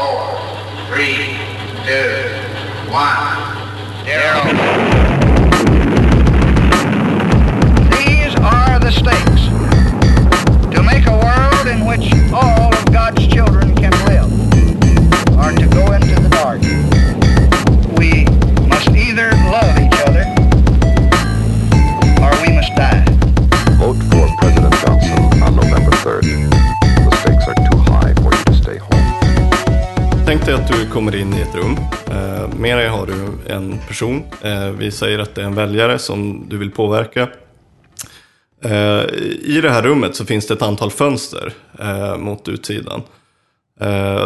four, three, two, one, zero. These are the stakes. To make a world in which all of God's children can live, dig att du kommer in i ett rum. Eh, med dig har du en person. Eh, vi säger att det är en väljare som du vill påverka. Eh, I det här rummet så finns det ett antal fönster mot utsidan.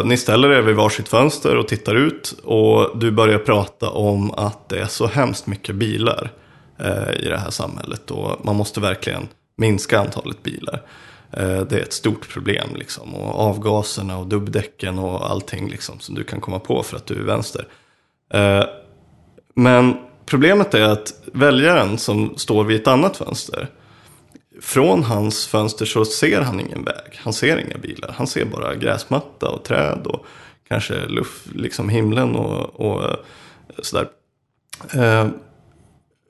Ni ställer er vid varsitt fönster och tittar ut och du börjar prata om att det är så hemskt mycket bilar i det här samhället och man måste verkligen minska antalet bilar. Eh, det är ett stort problem liksom och avgaserna och dubbdäcken och allting liksom som du kan komma på för att du är vänster. Eh, men problemet är att väljaren som står vid ett annat fönster från hans fönster så ser han ingen väg. Han ser inga bilar. Han ser bara gräsmatta och träd och kanske luft, liksom himlen och, och eh, sådär. Eh,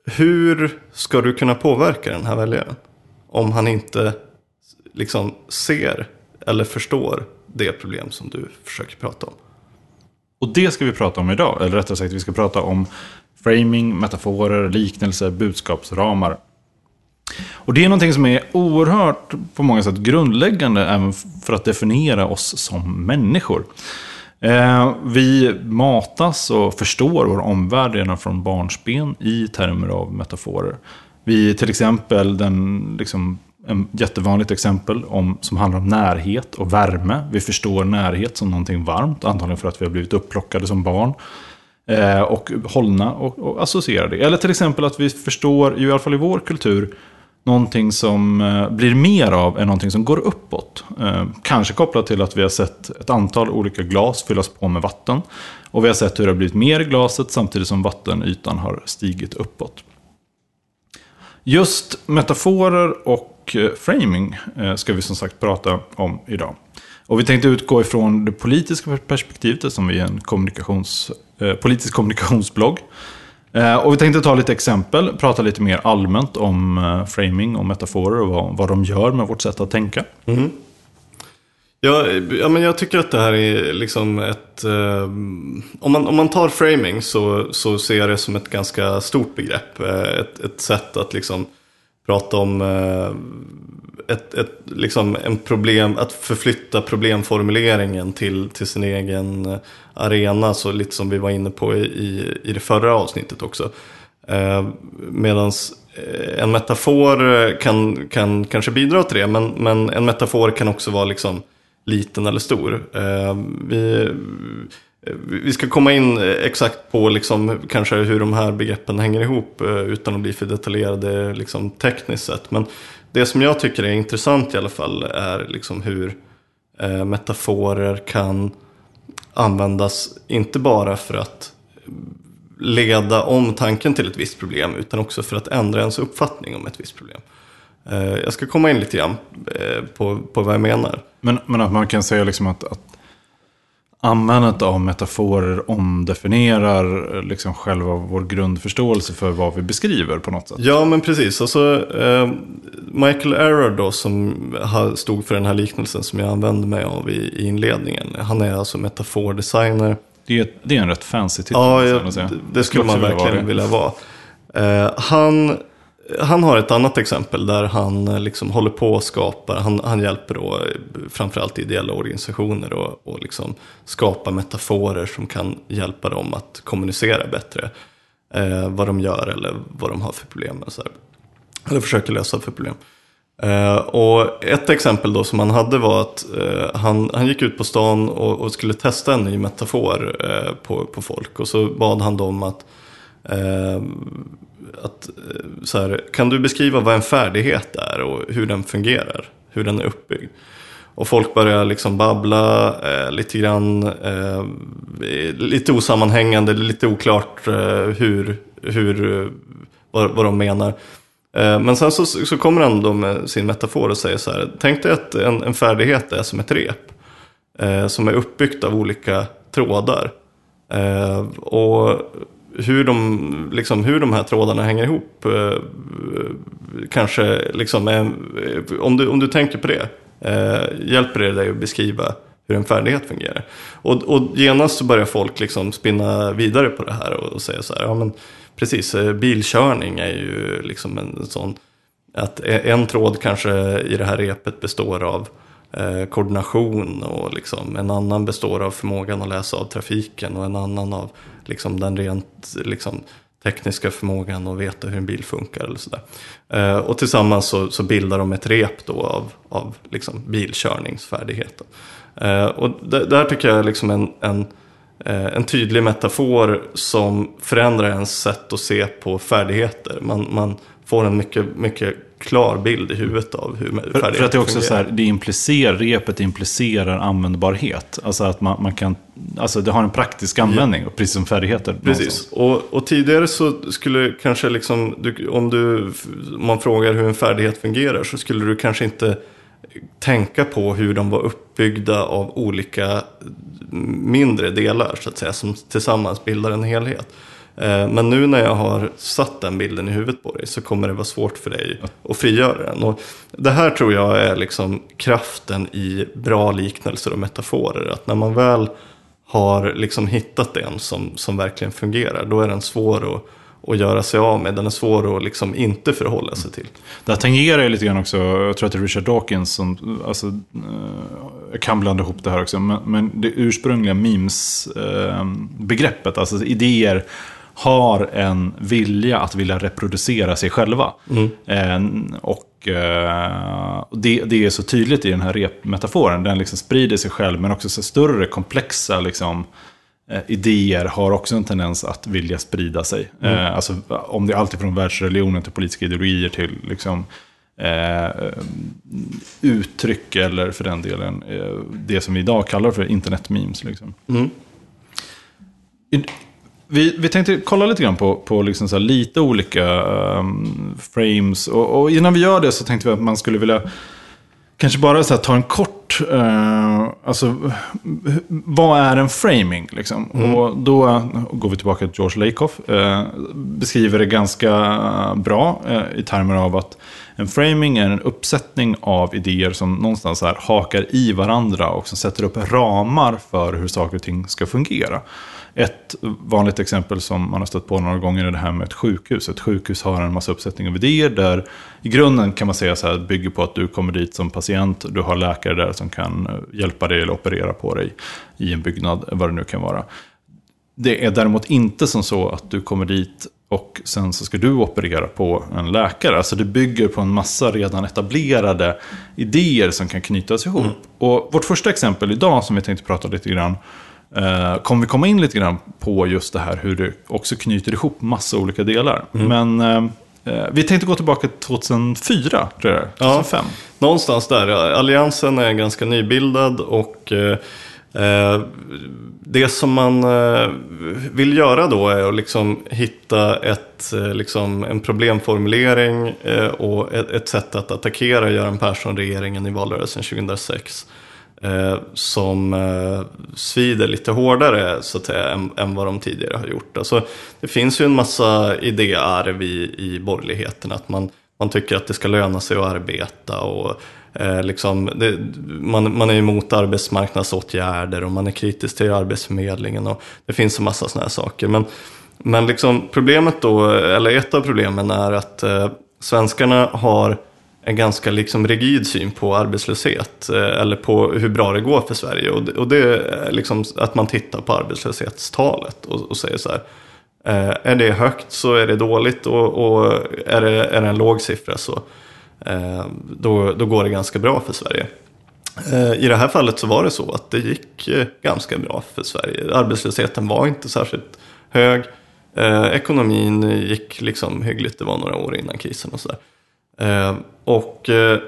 hur ska du kunna påverka den här väljaren? Om han inte liksom ser eller förstår det problem som du försöker prata om. Och det ska vi prata om idag. Eller rättare sagt, vi ska prata om framing, metaforer, liknelser, budskapsramar. Och det är någonting som är oerhört på många sätt grundläggande även för att definiera oss som människor. Eh, vi matas och förstår vår omvärld redan från barnsben i termer av metaforer. Vi till exempel, den, liksom, en jättevanligt exempel om, som handlar om närhet och värme. Vi förstår närhet som någonting varmt, antagligen för att vi har blivit upplockade som barn. Eh, och hållna och, och associerade. Eller till exempel att vi förstår, i alla fall i vår kultur, någonting som eh, blir mer av än någonting som går uppåt. Eh, kanske kopplat till att vi har sett ett antal olika glas fyllas på med vatten. Och vi har sett hur det har blivit mer i glaset samtidigt som vattenytan har stigit uppåt. Just metaforer och och eh, framing eh, ska vi som sagt prata om idag. Och vi tänkte utgå ifrån det politiska perspektivet som vi är en kommunikations, eh, politisk kommunikationsblogg. Eh, och vi tänkte ta lite exempel, prata lite mer allmänt om eh, framing och metaforer och vad, vad de gör med vårt sätt att tänka. Mm-hmm. Ja, ja, men jag tycker att det här är liksom ett... Eh, om, man, om man tar framing så, så ser jag det som ett ganska stort begrepp. Eh, ett, ett sätt att liksom prata om eh, ett, ett, liksom en problem, att förflytta problemformuleringen till, till sin egen eh, arena. Så lite som vi var inne på i, i det förra avsnittet också. Eh, Medan eh, en metafor kan, kan kanske bidra till det. Men, men en metafor kan också vara liksom liten eller stor. Eh, vi, vi ska komma in eh, exakt på liksom, kanske hur de här begreppen hänger ihop eh, utan att bli för detaljerade liksom, tekniskt sett. Men det som jag tycker är intressant i alla fall är liksom hur eh, metaforer kan användas inte bara för att leda om tanken till ett visst problem utan också för att ändra ens uppfattning om ett visst problem. Eh, Jag ska komma in lite grann eh, på, på vad jag menar. Men, men att man kan säga liksom att, att användandet av metaforer omdefinierar liksom själva vår grundförståelse för vad vi beskriver på något sätt. Ja, men precis. Alltså, eh, Michael Error då, som stod för den här liknelsen som jag använde mig av i, i inledningen. Han är alltså metafordesigner. Det är, det är en rätt fancy titel. Ja, jag det- det skulle man också vilja vara verkligen vilja vara. Eh, han, han har ett annat exempel där han eh, liksom håller på och skapar, han, han hjälper då eh, framförallt ideella organisationer och, och liksom skapa metaforer som kan hjälpa dem att kommunicera bättre. Eh, vad de gör eller vad de har för problem. Och så här. Eller försöker lösa för problem. Eh, och ett exempel då som han hade var att eh, han, han gick ut på stan och, och skulle testa en ny metafor eh, på, på folk. Och så bad han dem att, eh, att eh, så här, kan du beskriva vad en färdighet är och hur den fungerar? Hur den är uppbyggd? Och folk börjar liksom babbla eh, lite grann, eh, lite osammanhängande, lite oklart eh, hur, hur, eh, vad, vad de menar. Eh, Men sen så, så kommer han då med sin metafor och säger så här. Tänk dig att en, en färdighet är som ett rep. Eh, som är uppbyggt av olika trådar. Eh, och hur de, liksom, hur de här trådarna hänger ihop eh, kanske liksom eh, om, du, om du tänker på det, eh, hjälper det dig att beskriva hur en färdighet fungerar. Och, och genast så börjar folk liksom spinna vidare på det här och, och säga så här, ja men precis, eh, bilkörning är ju liksom en sån, att e, en tråd kanske i det här repet består av eh, koordination och liksom en annan består av förmågan att läsa av trafiken och en annan av liksom den rent liksom, tekniska förmågan att veta hur en bil funkar. Eller sådär. Eh, och tillsammans så, så, bildar de ett rep då av, av liksom bilkörningsfärdigheten. Eh, och det, där tycker jag är liksom en, en, eh, en tydlig metafor som förändrar ens sätt att se på färdigheter. Man, man får en mycket, mycket klar bild i huvudet av hur färdigheter för, för att det också fungerar. så här, det implicerar, repet implicerar användbarhet. Alltså att man, man kan, alltså det har en praktisk användning, ja. precis som färdigheter. Precis, och, och, tidigare så skulle kanske liksom, du, om, du, om man frågar hur en färdighet fungerar så skulle du kanske inte tänka på hur de var uppbyggda av olika mindre delar så att säga, som tillsammans bildar en helhet. Eh, men nu när jag har satt den bilden i huvudet på dig så kommer det vara svårt för dig att frigöra den. Och det här tror jag är liksom kraften i bra liknelser och metaforer. Att när man väl har liksom hittat en som, som verkligen fungerar, då är den svår att att göra sig av med. Den är svår att liksom inte förhålla sig till. Det här tangerar ju lite grann också, jag tror att det är Richard Dawkins som, alltså, eh, jag kan blanda ihop det här också, men, men det ursprungliga memes-begreppet, eh, alltså idéer har en vilja att vilja reproducera sig själva. Mm. Eh, och det, det, är så tydligt i den här repmetaforen. Den liksom sprider sig själv, men också så större komplexa liksom, eh, idéer har också en tendens att vilja sprida sig. Mm. Eh, alltså, om det är alltifrån världsreligionen till politiska ideologier till liksom, eh, uttryck eller för den delen eh, det som vi idag kallar för internetmemes. Liksom. Mm. Vi, vi tänkte kolla lite grann på, på liksom så lite olika um, frames. Och, och, innan vi gör det så tänkte vi att man skulle vilja kanske bara så ta en kort, uh, alltså vad är en framing? Liksom? Mm. Och då går vi tillbaka till George Lakoff. Uh, beskriver det ganska bra uh, i termer av att en framing är en uppsättning av idéer som någonstans här hakar i varandra och som sätter upp ramar för hur saker och ting ska fungera. Ett vanligt exempel som man har stött på några gånger är det här med ett sjukhus. Ett sjukhus har en massa uppsättning av idéer där i grunden kan man säga så här, bygger på att du kommer dit som patient, du har läkare där som kan eh, hjälpa dig eller operera på dig i en byggnad, vad det nu kan vara. Det är däremot inte som så att du kommer dit och sen så ska du operera på en läkare. Alltså det bygger på en massa redan etablerade idéer som kan knytas ihop. Mm. Och vårt första exempel idag som vi tänkte prata lite grann kommer vi komma in lite grann på just det här hur det också knyter ihop massa olika delar. Mm. Men eh, eh vi tänkte gå tillbaka till 2004, tror jag, 2005. Ja, någonstans där. Alliansen är ganska nybildad och eh, eh, det som man eh, vill göra då är att liksom hitta ett, liksom en problemformulering och ett, ett sätt att attackera Göran Persson-regeringen i valrörelsen 2006 eh, som eh, svider lite hårdare så att säga, än, än, vad de tidigare har gjort. Alltså, det finns ju en massa idéarv i, i borgerligheten. Att man, man tycker att det ska löna sig att arbeta. och eh, liksom, det, man, man är emot arbetsmarknadsåtgärder och man är kritisk till Arbetsförmedlingen. och Det finns en massa sådana här saker. Men, men liksom problemet då, eller ett av problemen är att eh, svenskarna har en ganska liksom rigid syn på arbetslöshet eh, eller på hur bra det går för Sverige. Och det, och det är liksom att man tittar på arbetslöshetstalet och, och säger så här. Eh, är det högt så är det dåligt och, och är, det, är det en låg siffra så eh, då, då går det ganska bra för Sverige. Eh, I det här fallet så var det så att det gick eh, ganska bra för Sverige. Arbetslösheten var inte särskilt hög. Ekonomin gick liksom hyggligt, det var några år innan krisen och sådär. Eh, och... Eh,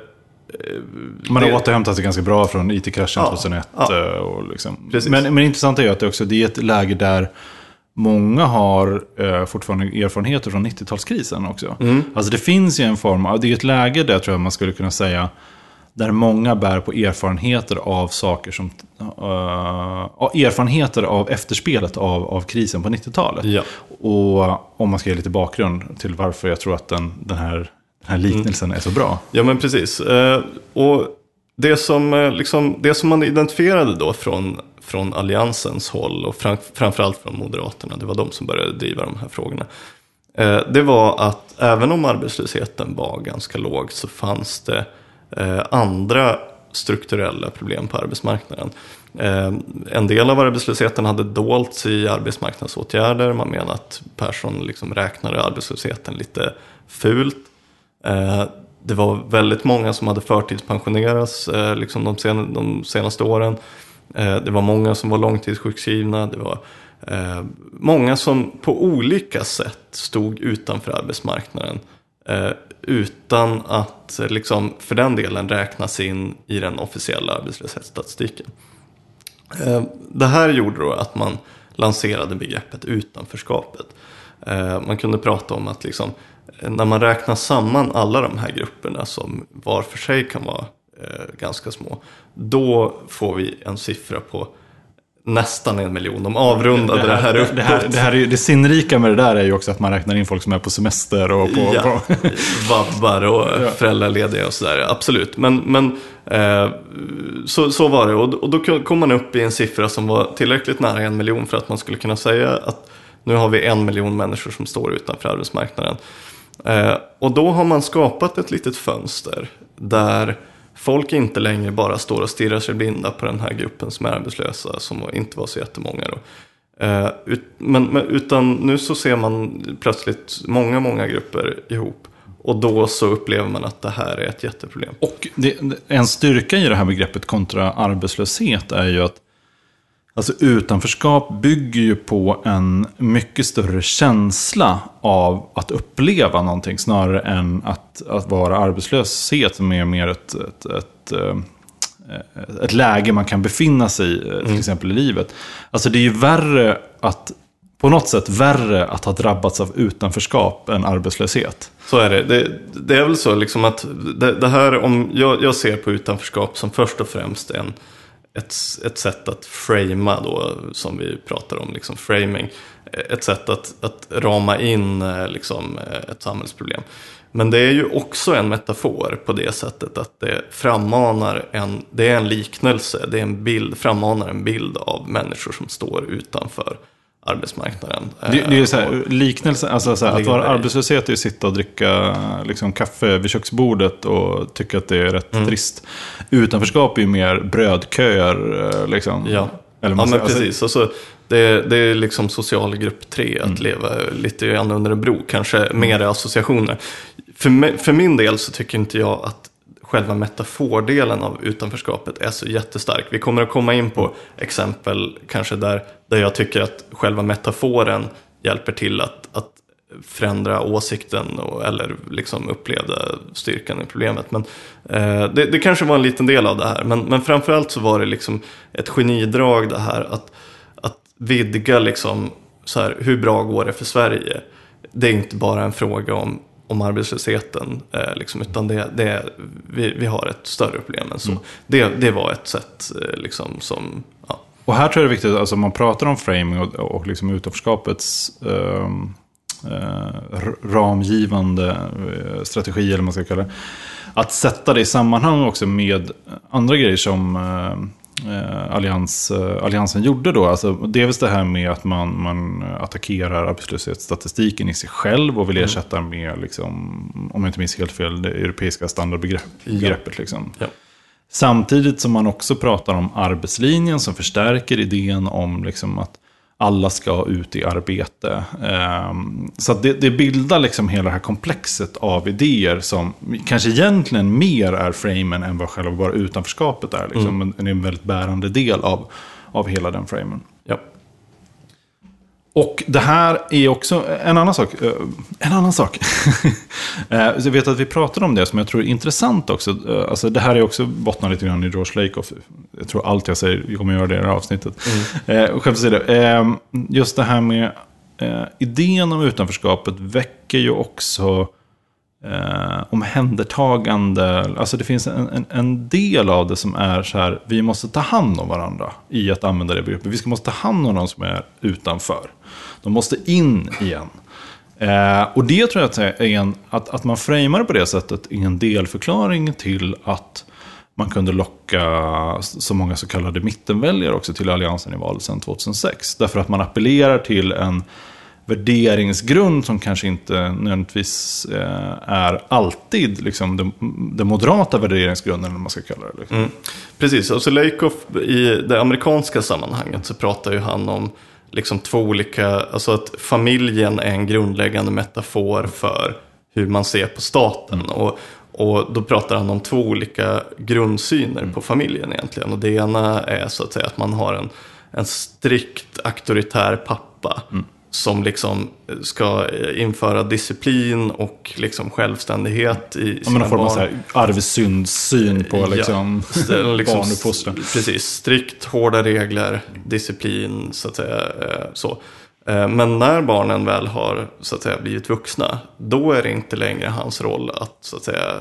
man har återhämtat sig ganska bra från IT-kraschen ja, 2001. Ja, eh, och liksom. men, men intressant är ju att det också det är ett läge där många har eh, fortfarande erfarenheter från 90-talskrisen också. Mm. Alltså det finns ju en form av, det är ett läge där jag tror jag man skulle kunna säga, där många bär på erfarenheter av saker som... Uh, erfarenheter av efterspelet av, av krisen på 90-talet. Ja. Och om man ska ge lite bakgrund till varför jag tror att den, den, här, den här liknelsen är så bra. Ja, men precis. Eh, och det som, eh, liksom, det som man identifierade då från, från Alliansens håll och fram, framförallt från Moderaterna, det var de som började driva de här frågorna. Eh, det var att även om arbetslösheten var ganska låg så fanns det eh, andra strukturella problem på arbetsmarknaden. Eh, en del av arbetslösheten hade dolts i arbetsmarknadsåtgärder. Man menar att Persson liksom räknade arbetslösheten lite fult. Eh, det var väldigt många som hade förtidspensionerats eh, liksom de, sen, de senaste åren. Eh, det var många som var långtidssjukskrivna. Det var många som på olika sätt stod utanför arbetsmarknaden. Utan att liksom, för den delen räknas in i den officiella arbetslöshetsstatistiken. Det här gjorde då att man lanserade begreppet utanförskapet. Man kunde prata om att liksom, när man räknar samman alla de här grupperna som var för sig kan vara eh, ganska små. Då får vi en siffra på nästan en miljon. De avrundade det, här uppåt. Det, här, det, här är, ju- det sinnrika med det där är ju också att man räknar in folk som är på semester och på... Ja, på vabbar och föräldralediga och sådär. Absolut. Men, men eh, så, så var det. Och, och då kom man upp i en siffra som var tillräckligt nära en miljon för att man skulle kunna säga att nu har vi en miljon människor som står utanför arbetsmarknaden. Eh, och då har man skapat ett litet fönster där folk inte längre bara står och stirrar sig blinda på den här gruppen som är arbetslösa, som inte var så jättemånga då. Eh, men, men, utan nu så ser man plötsligt många, många grupper ihop. Och då så upplever man att det här är ett jätteproblem. Och det, en styrka i det här begreppet kontra arbetslöshet är ju att alltså utanförskap bygger ju på en mycket större känsla av att uppleva någonting snarare än att, att vara arbetslöshet som är mer ett, ett, ett, eh, ett läge man kan befinna sig i, eh, till exempel i livet. Alltså det är ju värre att, på något sätt värre att ha drabbats av utanförskap än arbetslöshet. Så är det. Det, det är väl så liksom att det, det här, om jag, jag ser på utanförskap som först och främst en, ett, ett sätt att framea då, som vi pratar om, liksom framing. Ett sätt att, att rama in eh, liksom, eh, ett samhällsproblem. Men det är ju också en metafor på det sättet att det frammanar en, det är en liknelse, det är en bild, frammanar en bild av människor som står utanför arbetsmarknaden. Det, det är så Eh, här, liknelse, alltså så här, att vara arbetslöshet är att sitta och dricka liksom, kaffe vid köksbordet och tycka att det är rätt Mm. trist. Utanförskap är ju mer brödköer. eh, Liksom. Ja, Eller ja men alltså- precis. Och så, det, det är liksom socialgrupp 3, Mm. att leva lite grann under en bro, kanske mer associationer. För, för min del så tycker inte jag att själva metafordelen av utanförskapet är så jättestark. Vi kommer att komma in på exempel kanske där, där jag tycker att själva metaforen hjälper till att, att förändra åsikten och, eller liksom uppleva styrkan i problemet. Men eh, det, det kanske var en liten del av det här. Men, men framförallt så var det liksom ett genidrag det här att, att vidga liksom så här, hur bra går det för Sverige? Det är inte bara en fråga om, om arbetslösheten, eh, liksom, utan det, det vi, vi har ett större problem än så. Det, det var ett sätt eh, liksom, som, ja, Och här tror jag det är viktigt, alltså man pratar om framing och, och liksom utanförskapets ehm, eh, ramgivande eh, strategi, eller vad man ska kalla det. Att sätta det i sammanhang också med andra grejer som eh, eh, Allians, eh, Alliansen gjorde då. Alltså, dels det här med att man, man attackerar arbetslöshetsstatistiken i sig själv och vill ersätta den med, liksom, om jag inte minns helt fel, det europeiska standardbegreppet. Liksom. ja. Samtidigt som man också pratar om arbetslinjen som förstärker idén om liksom att alla ska ut i arbete. Ehm, Så det, det bildar liksom hela det här komplexet av idéer som kanske egentligen mer är framen än vad själva bara utanförskapet är. Liksom. Men det är en väldigt bärande del av, av hela den framen. Och det här är också en annan sak. eh, En annan sak. Eh, jag vet att vi pratade om det som jag tror är intressant också. Eh, Alltså det här är också bottnar lite grann i George Lakoff. Jag tror allt jag säger jag kommer göra det i det här avsnittet. Skämt åsido. Eh, Just det här med idén om utanförskapet väcker ju också eh, omhändertagande. Alltså det finns en, en, en del av det som är så här, vi måste ta hand om varandra i att använda det begreppet. Vi ska måste ta hand om de som är utanför. De måste in igen. Eh, och det tror jag att, är en, att, att man framar det på det sättet är en delförklaring till att man kunde locka så många så kallade mittenväljare också till alliansen i valet sedan 2006. Därför att man appellerar till en värderingsgrund som kanske inte nödvändigtvis eh, är alltid liksom, den, den moderata värderingsgrunden, eller vad man ska kalla det. Liksom. Mm. Precis, alltså Lakoff i det amerikanska sammanhanget så pratar ju han om liksom två olika, alltså att familjen är en grundläggande metafor för hur man ser på staten. Mm. Och, och då pratar han om två olika grundsyner Mm. på familjen egentligen. Och det ena är så att säga att man har en, en strikt auktoritär pappa. Mm. Som liksom ska införa disciplin och liksom självständighet i Ja, sina men någon form av arvsynssyn på liksom, Ja, st- liksom barnuppfostran. Precis, strikt, hårda regler, disciplin, så att säga. eh, Så. Eh, Men när barnen väl har så att säga, blivit vuxna, då är det inte längre hans roll att, så att säga,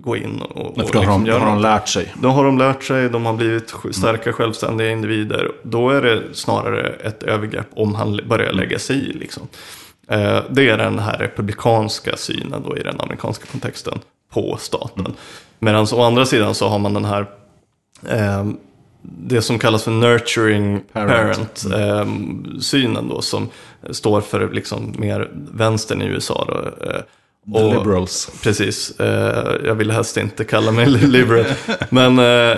gå in och, Nej, och för då har, liksom de, då göra har de lärt sig. Då har de lärt sig, de har blivit sj- starka självständiga individer. Då är det snarare ett övergrepp om han börjar lägga sig i. Liksom. Eh, Det är den här republikanska synen då i den amerikanska kontexten på staten. Medan å andra sidan så har man den här eh, det som kallas för nurturing Parent. parent, eh, synen då som står för liksom mer vänstern i USA. Då, eh, och- liberals. Precis, eh, jag vill helst inte kalla mig liberal. Men, eh,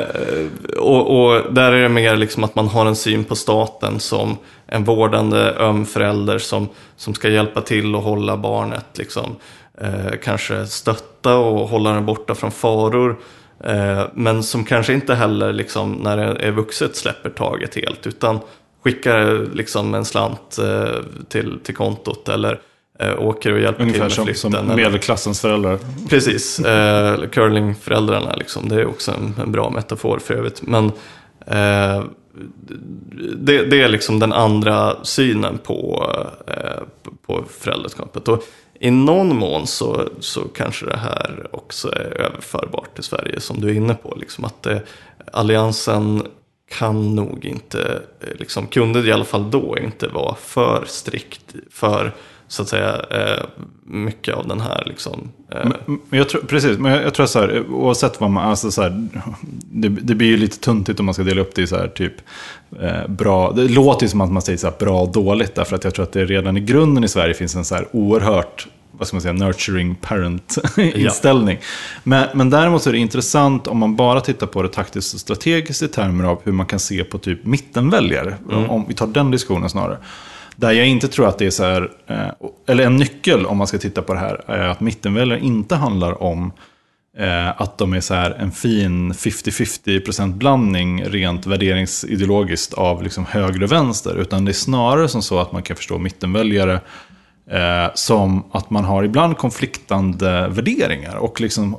och, och där är det mer liksom att man har en syn på staten som en vårdande öm förälder som, som ska hjälpa till och hålla barnet, liksom, eh, kanske stötta och hålla den borta från faror. Eh, men som kanske inte heller liksom, när det är vuxet släpper taget helt, utan skickar liksom en slant eh, till, till kontot eller eh, åker och hjälper till Ungefär med som, flytten. som eller- medelklassens föräldrar. Precis, eh, curlingföräldrarna liksom. Det är också en, en bra metafor för övrigt. Men eh, det, det är liksom den andra synen på, eh, på föräldraskapet. Och i någon mån så, så kanske det här också är överförbart till Sverige som du är inne på. Liksom att eh, alliansen kan nog inte, eh, liksom, kunde i alla fall då inte vara för strikt för så att säga eh, mycket av den här liksom, eh, Men jag tror, precis, men jag, jag tror så här, oavsett vad man, alltså så här, det, det blir ju lite tuntigt om man ska dela upp det i så här typ eh, bra, det låter ju som att man säger så här bra och dåligt, därför att jag tror att det redan i grunden i Sverige finns en så här oerhört, vad ska man säga, nurturing parent inställning. Men, men däremot så är det intressant om man bara tittar på det taktiskt och strategiskt i termer av hur man kan se på typ mittenväljare, om vi tar den diskussionen snarare. Där jag inte tror att det är så här, eh, eller en nyckel om man ska titta på det här, är att mittenväljare inte handlar om eh, att de är så här en fin 50-50% blandning rent värderingsideologiskt av liksom höger och vänster. Utan det är snarare som så att man kan förstå mittenväljare eh, som att man har ibland konfliktande värderingar. Och liksom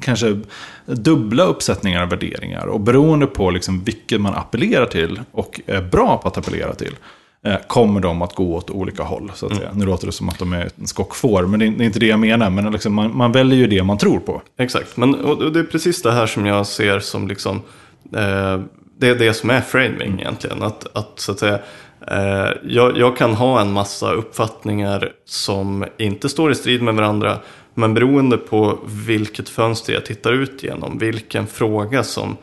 kanske dubbla uppsättningar av värderingar. Och beroende på liksom vilket man appellerar till och är bra på att appellera till eh, kommer de att gå åt olika håll. Så att säga. Nu låter det som att de är en skockfår, men det är, inte det jag menar. Men liksom man, man väljer ju det man tror på. Exakt, men och, det är precis det här som jag ser som liksom, eh, det är det som är framing egentligen. Att, att så att säga, eh, jag, jag kan ha en massa uppfattningar som inte står i strid med varandra, men beroende på vilket fönster jag tittar ut genom, vilken fråga som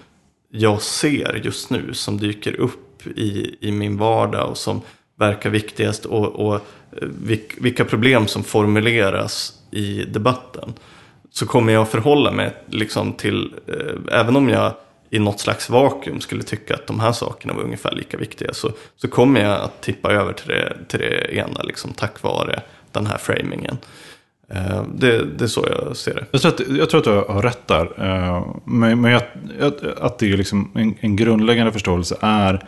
jag ser just nu som dyker upp i, i min vardag och som verkar viktigast och, och eh, vilka problem som formuleras i debatten så kommer jag förhålla mig liksom till, eh, även om jag i något slags vakuum skulle tycka att de här sakerna var ungefär lika viktiga, så, så kommer jag att tippa över till det, till det ena, liksom, tack vare den här framingen. Eh, det, det är så jag ser det. Jag tror att, jag tror att du har rätt där. eh, Men, men jag, jag, att det är liksom en, en grundläggande förståelse är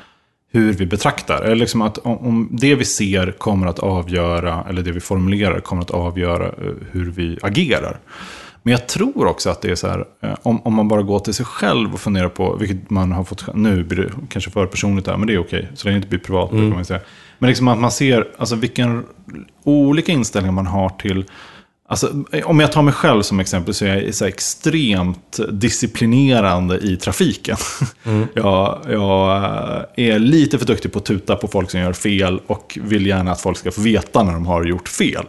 hur vi betraktar. Eller liksom att om, det vi ser kommer att avgöra, eller det vi formulerar kommer att avgöra eh, hur vi agerar. Men jag tror också att det är så här, eh, om, om man bara går till sig själv och funderar på, vilket man har fått, nu blir det kanske för personligt där, men det är okej, så länge det inte blir privat. kan man säga. Men liksom att man ser, alltså vilken olika inställningar man har till Alltså, om jag tar mig själv som exempel så är jag så extremt disciplinerande i trafiken. Jag, jag är lite för duktig på att tuta på folk som gör fel och vill gärna att folk ska få veta när de har gjort fel.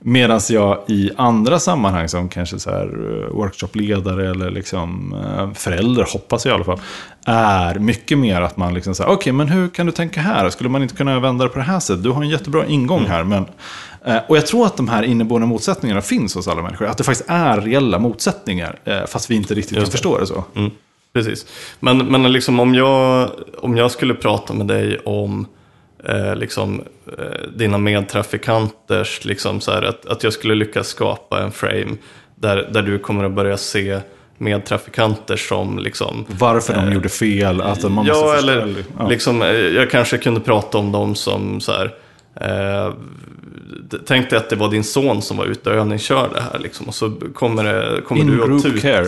Medan jag i andra sammanhang som kanske så här eh, workshopledare eller liksom eh, förälder, hoppas jag i alla fall, är mycket mer att man liksom säger, okej men hur kan du tänka här? Skulle man inte kunna vända det på det här sättet? Du har en jättebra ingång här, men Eh, Och jag tror att de här inneboende motsättningarna finns hos alla människor. Att det faktiskt är reella motsättningar, eh, fast vi inte riktigt kan förstå det så. Mm, precis. Men, men liksom om, jag, om jag skulle prata med dig om eh, liksom, eh, dina medtrafikanters, liksom så här, att, att jag skulle lyckas skapa en frame där, där du kommer att börja se medtrafikanter som liksom, Varför de gjorde fel, att man måste ja, förstå- eller ja. liksom, eh, jag kanske kunde prata om dem som så här, eh, Tänk dig att det var din son som var ute och övningskörde här liksom, och så kommer, det, kommer, du att group tut, care.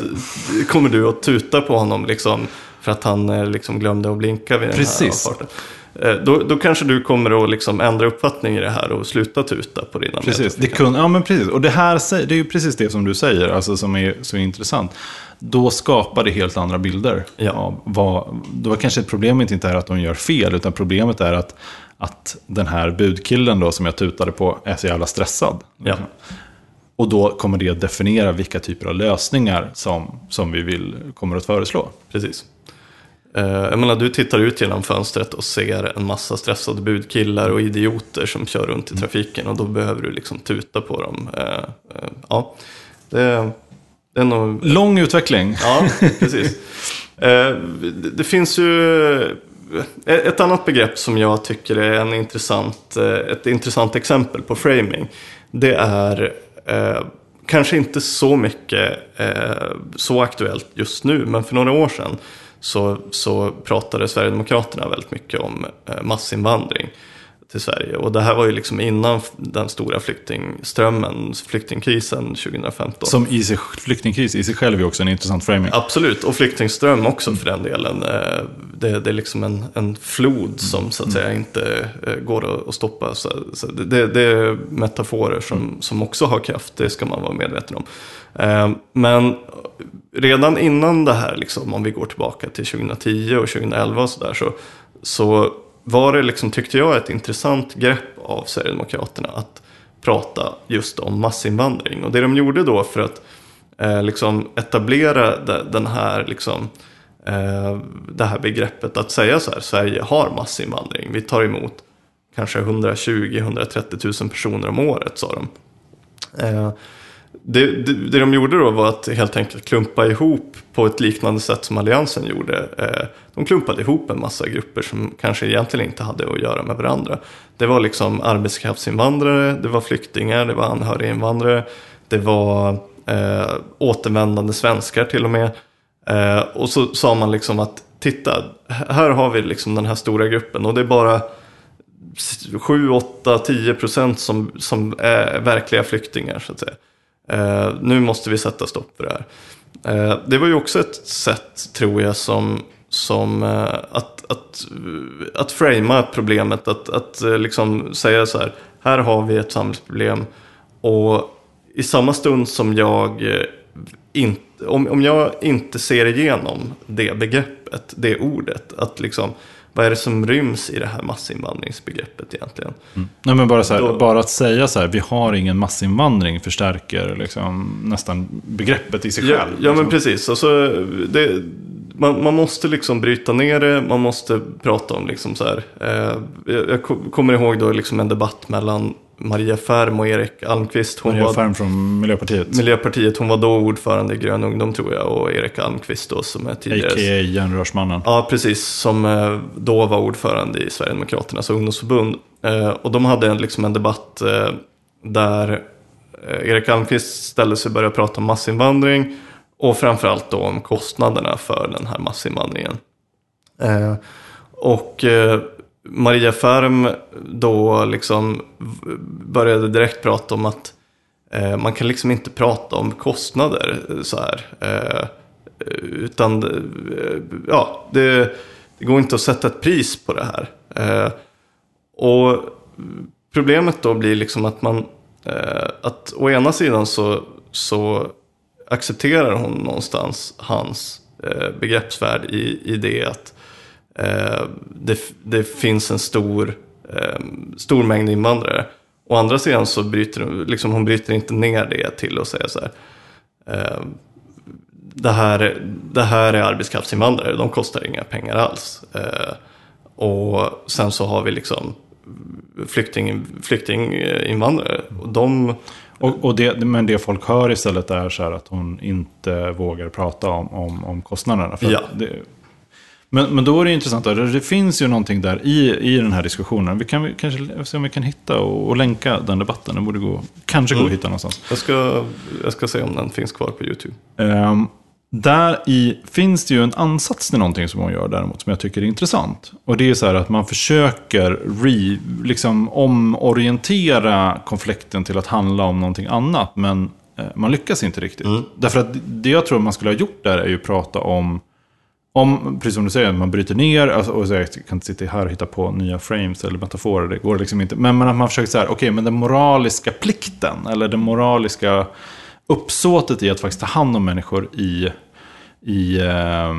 kommer du att tuta på honom liksom, för att han eh, liksom, glömde att blinka vid den Precis. här avfarten. Eh, Då, då kanske du kommer att liksom ändra uppfattning i det här och sluta tuta på dina Precis, det kun, ja men precis. Och det här det är ju precis det som du säger, alltså som är så intressant. Då skapar det helt andra bilder. Ja. av vad, då kanske problemet inte är att de gör fel, utan problemet är att, att den här budkillen då som jag tutade på är så jävla stressad. Ja. Och då kommer det att definiera vilka typer av lösningar som, som vi vill, kommer att föreslå. Precis. Eh, jag menar, du tittar ut genom fönstret och ser en massa stressade budkillar och idioter som kör runt Mm. i trafiken och då behöver du liksom tuta på dem. Eh, eh, ja, det, det är nog... Lång utveckling. Ja, precis. Det, finns ju Eh, ett annat begrepp som jag tycker är en intressant, eh, ett intressant exempel på framing. Det är eh, kanske inte så mycket eh, så aktuellt just nu, men för några år sedan så, så pratade Sverigedemokraterna väldigt mycket om eh, massinvandring till Sverige. Och det här var ju liksom innan den stora flyktingströmmen, flyktingkrisen 2015. Som i sig, flyktingkris i sig själv är också en intressant framing. Absolut, och flyktingström också för den delen. Eh, Det, det är liksom en, en flod som så att säga inte eh, går att- stoppa. Så, så det, det, är metaforer som, som också har kraft, det ska man vara medveten om. Eh, Men redan innan det här, liksom, om vi går tillbaka till 2010 och 2011 och sådär, så, så var det, liksom, tyckte jag, ett intressant grepp av Sverigedemokraterna att prata just om massinvandring. Och det de gjorde då för att eh, liksom etablera de, den här, liksom, eh, det här begreppet att säga så här, Sverige har massinvandring. Vi tar emot kanske 120-130 000 personer om året, sa de. Eh, det, det, det de gjorde då var att helt enkelt klumpa ihop på ett liknande sätt som Alliansen gjorde. Eh, de klumpade ihop en massa grupper som kanske egentligen inte hade att göra med varandra. Det var liksom arbetskraftsinvandrare, det var flyktingar, det var anhöriginvandrare, det var eh, återvändande svenskar till och med. Eh, och så sa man liksom att titta, här har vi liksom den här stora gruppen och det är bara 7, 8, 10 procent som, som är verkliga flyktingar så att säga. Eh, nu måste vi sätta stopp för det här. Eh, det var ju också ett sätt, tror jag, som, som eh, att, att, eh, att framea problemet. Att, att eh, liksom säga så här, här har vi ett samhällsproblem. Och i samma stund som jag eh, inte, om, om jag inte ser igenom det begreppet, det ordet, att liksom, vad är det som ryms i det här massinvandringsbegreppet egentligen? Nej, men bara, så här, Då- bara att säga så här, vi har ingen massinvandring förstärker liksom, nästan begreppet i sig Ja, själv. ja men liksom. precis. Alltså, det, man, man måste liksom bryta ner det, man måste prata om liksom så här. Eh, jag jag ko- kommer ihåg då liksom en debatt mellan Maria Färm och Erik Almqvist. Hon Maria var Färm från Miljöpartiet. Miljöpartiet, hon var då ordförande i Grön ungdom tror jag. Och Erik Almqvist då som är tidigare... A.k.a. järnrörsmannen. Ja, precis. Som eh, då var ordförande i Sverigedemokraternas ungdomsförbund. Eh, Och de hade liksom en debatt eh, där Erik Almqvist ställde sig och började prata om massinvandring. Och framförallt då om kostnaderna för den här massinvandringen. Och Maria Färm då liksom började direkt prata om att eh, man kan liksom inte prata om kostnader eh, så här. Eh, utan eh, ja, det, det går inte att sätta ett pris på det här. Eh, och problemet då blir liksom att man, eh, att å ena sidan så, så accepterar hon någonstans hans eh, begreppsvärld i, i det att det, det finns en stor, eh, stor mängd invandrare. Å andra sidan så bryter liksom, hon bryter inte ner det till att säga så här. Eh, det, här det här är arbetskraftsinvandrare, de kostar inga pengar alls. Eh, och sen så har vi liksom flykting, flyktinginvandrare. Och de, Och, och det, men det folk hör istället är så här att hon inte vågar prata om, om, om kostnaderna. För Ja. det, men, men då är det intressant, det finns ju någonting där i, i den här diskussionen. Vi kan vi kanske se om vi kan hitta och, och länka den debatten. Det borde gå, kanske gå att hitta någonstans. jag, ska, jag ska se om den finns kvar på YouTube. Um, där i finns det ju en ansats till någonting som hon gör däremot som jag tycker är intressant. Och det är så här att man försöker re, liksom omorientera konflikten till att handla om någonting annat. Men eh, man lyckas inte riktigt. Därför att det jag tror man skulle ha gjort där är ju prata om om, precis som du säger, man bryter ner, alltså, och så jag kan inte sitta här och hitta på nya frames eller metaforer, det går liksom inte. Men, men att man försöker så här, okej, men den moraliska plikten, eller det moraliska uppsåtet i att faktiskt ta hand om människor i, i, eh,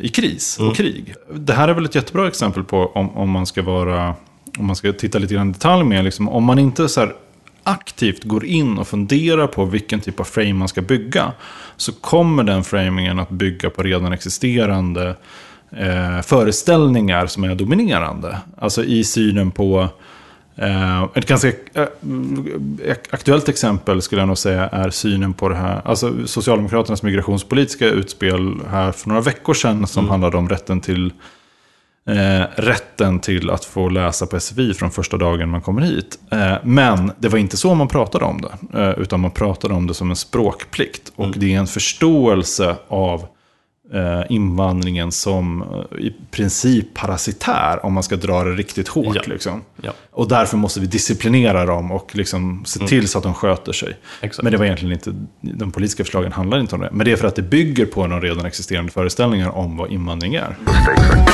i kris och krig. Det här är väl ett jättebra exempel på om, om man ska vara, om man ska titta lite grann i detalj med, liksom, om man inte så här aktivt går in och funderar på vilken typ av frame man ska bygga, så kommer den framingen att bygga på redan existerande eh, föreställningar som är dominerande. Alltså i synen på Eh, ett ganska eh, aktuellt exempel skulle jag nog säga är synen på det här. Alltså Socialdemokraternas migrationspolitiska utspel här för några veckor sedan som handlade om rätten till eh, rätten till att få läsa på SFI från första dagen man kommer hit. Eh, men det var inte så man pratade om det. Eh, utan man pratade om det som en språkplikt. Och det är en förståelse av eh, invandringen som eh, i princip parasitär, om man ska dra det riktigt hårt. Ja. Liksom. Ja. Och därför måste vi disciplinera dem och liksom se till så att de sköter sig. Exakt. Men det var egentligen inte, de politiska förslagen handlar inte om det. Men det är för att det bygger på någon redan existerande föreställningar om vad invandring är. The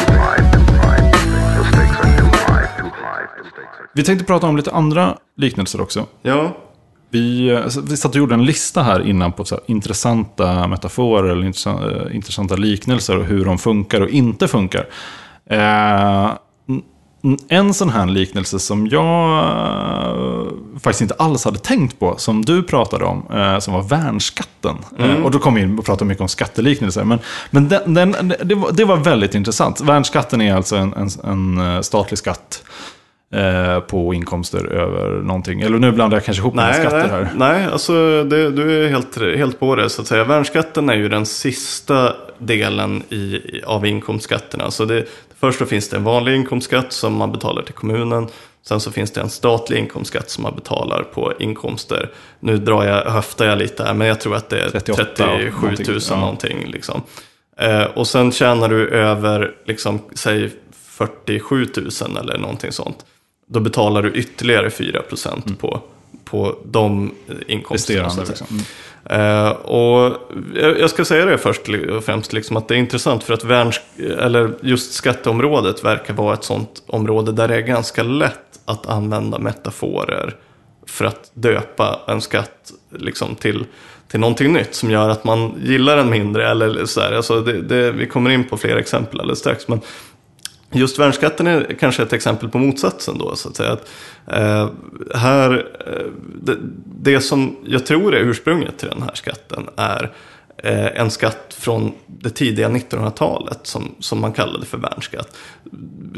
Vi tänkte prata om lite andra liknelser också. Ja, Vi, eh, så vi satt och gjorde en lista här innan på så här intressanta metaforer eller intressanta, eh, intressanta liknelser och hur de funkar och inte funkar. Eh, en sån här liknelse som jag eh, faktiskt inte alls hade tänkt på, som du pratade om, som var värnskatten. Eh, och då kom vi in och pratade mycket om skatteliknelser. Men, men den, den, det, var, det var väldigt intressant. Värnskatten är alltså en, en, en statlig skatt eh, på inkomster över någonting. Eller nu blandar jag kanske ihop nej, skatter här. nej alltså det, du är helt, helt på det så att säga. Värnskatten är ju den sista delen i, av inkomstskatterna. Så det, först så finns det en vanlig inkomstskatt som man betalar till kommunen. Sen så finns det en statlig inkomstskatt som man betalar på inkomster. Nu drar jag, höftar jag lite här, men jag tror att det är 38 37 någonting, 000 ja. någonting. Liksom. Eh, och sen tjänar du över, liksom, säg 47 000 eller någonting sånt. Då betalar du ytterligare 4 procent på, på de inkomsterna. Liksom. Mm. Eh, och jag, ska säga det först och främst, liksom, att det är intressant för att värns, eller just skatteområdet verkar vara ett sånt område där det är ganska lätt att använda metaforer för att döpa en skatt liksom, till, till någonting nytt som gör att man gillar den mindre. Eller så här. Alltså, det, det, vi kommer in på fler exempel alldeles strax. Men Just värnskatten är kanske ett exempel på motsatsen då, så att säga. Att, eh, här, eh, det, det som jag tror är ursprunget till den här skatten är eh, en skatt från det tidiga 1900-talet som, som man kallade för värnskatt.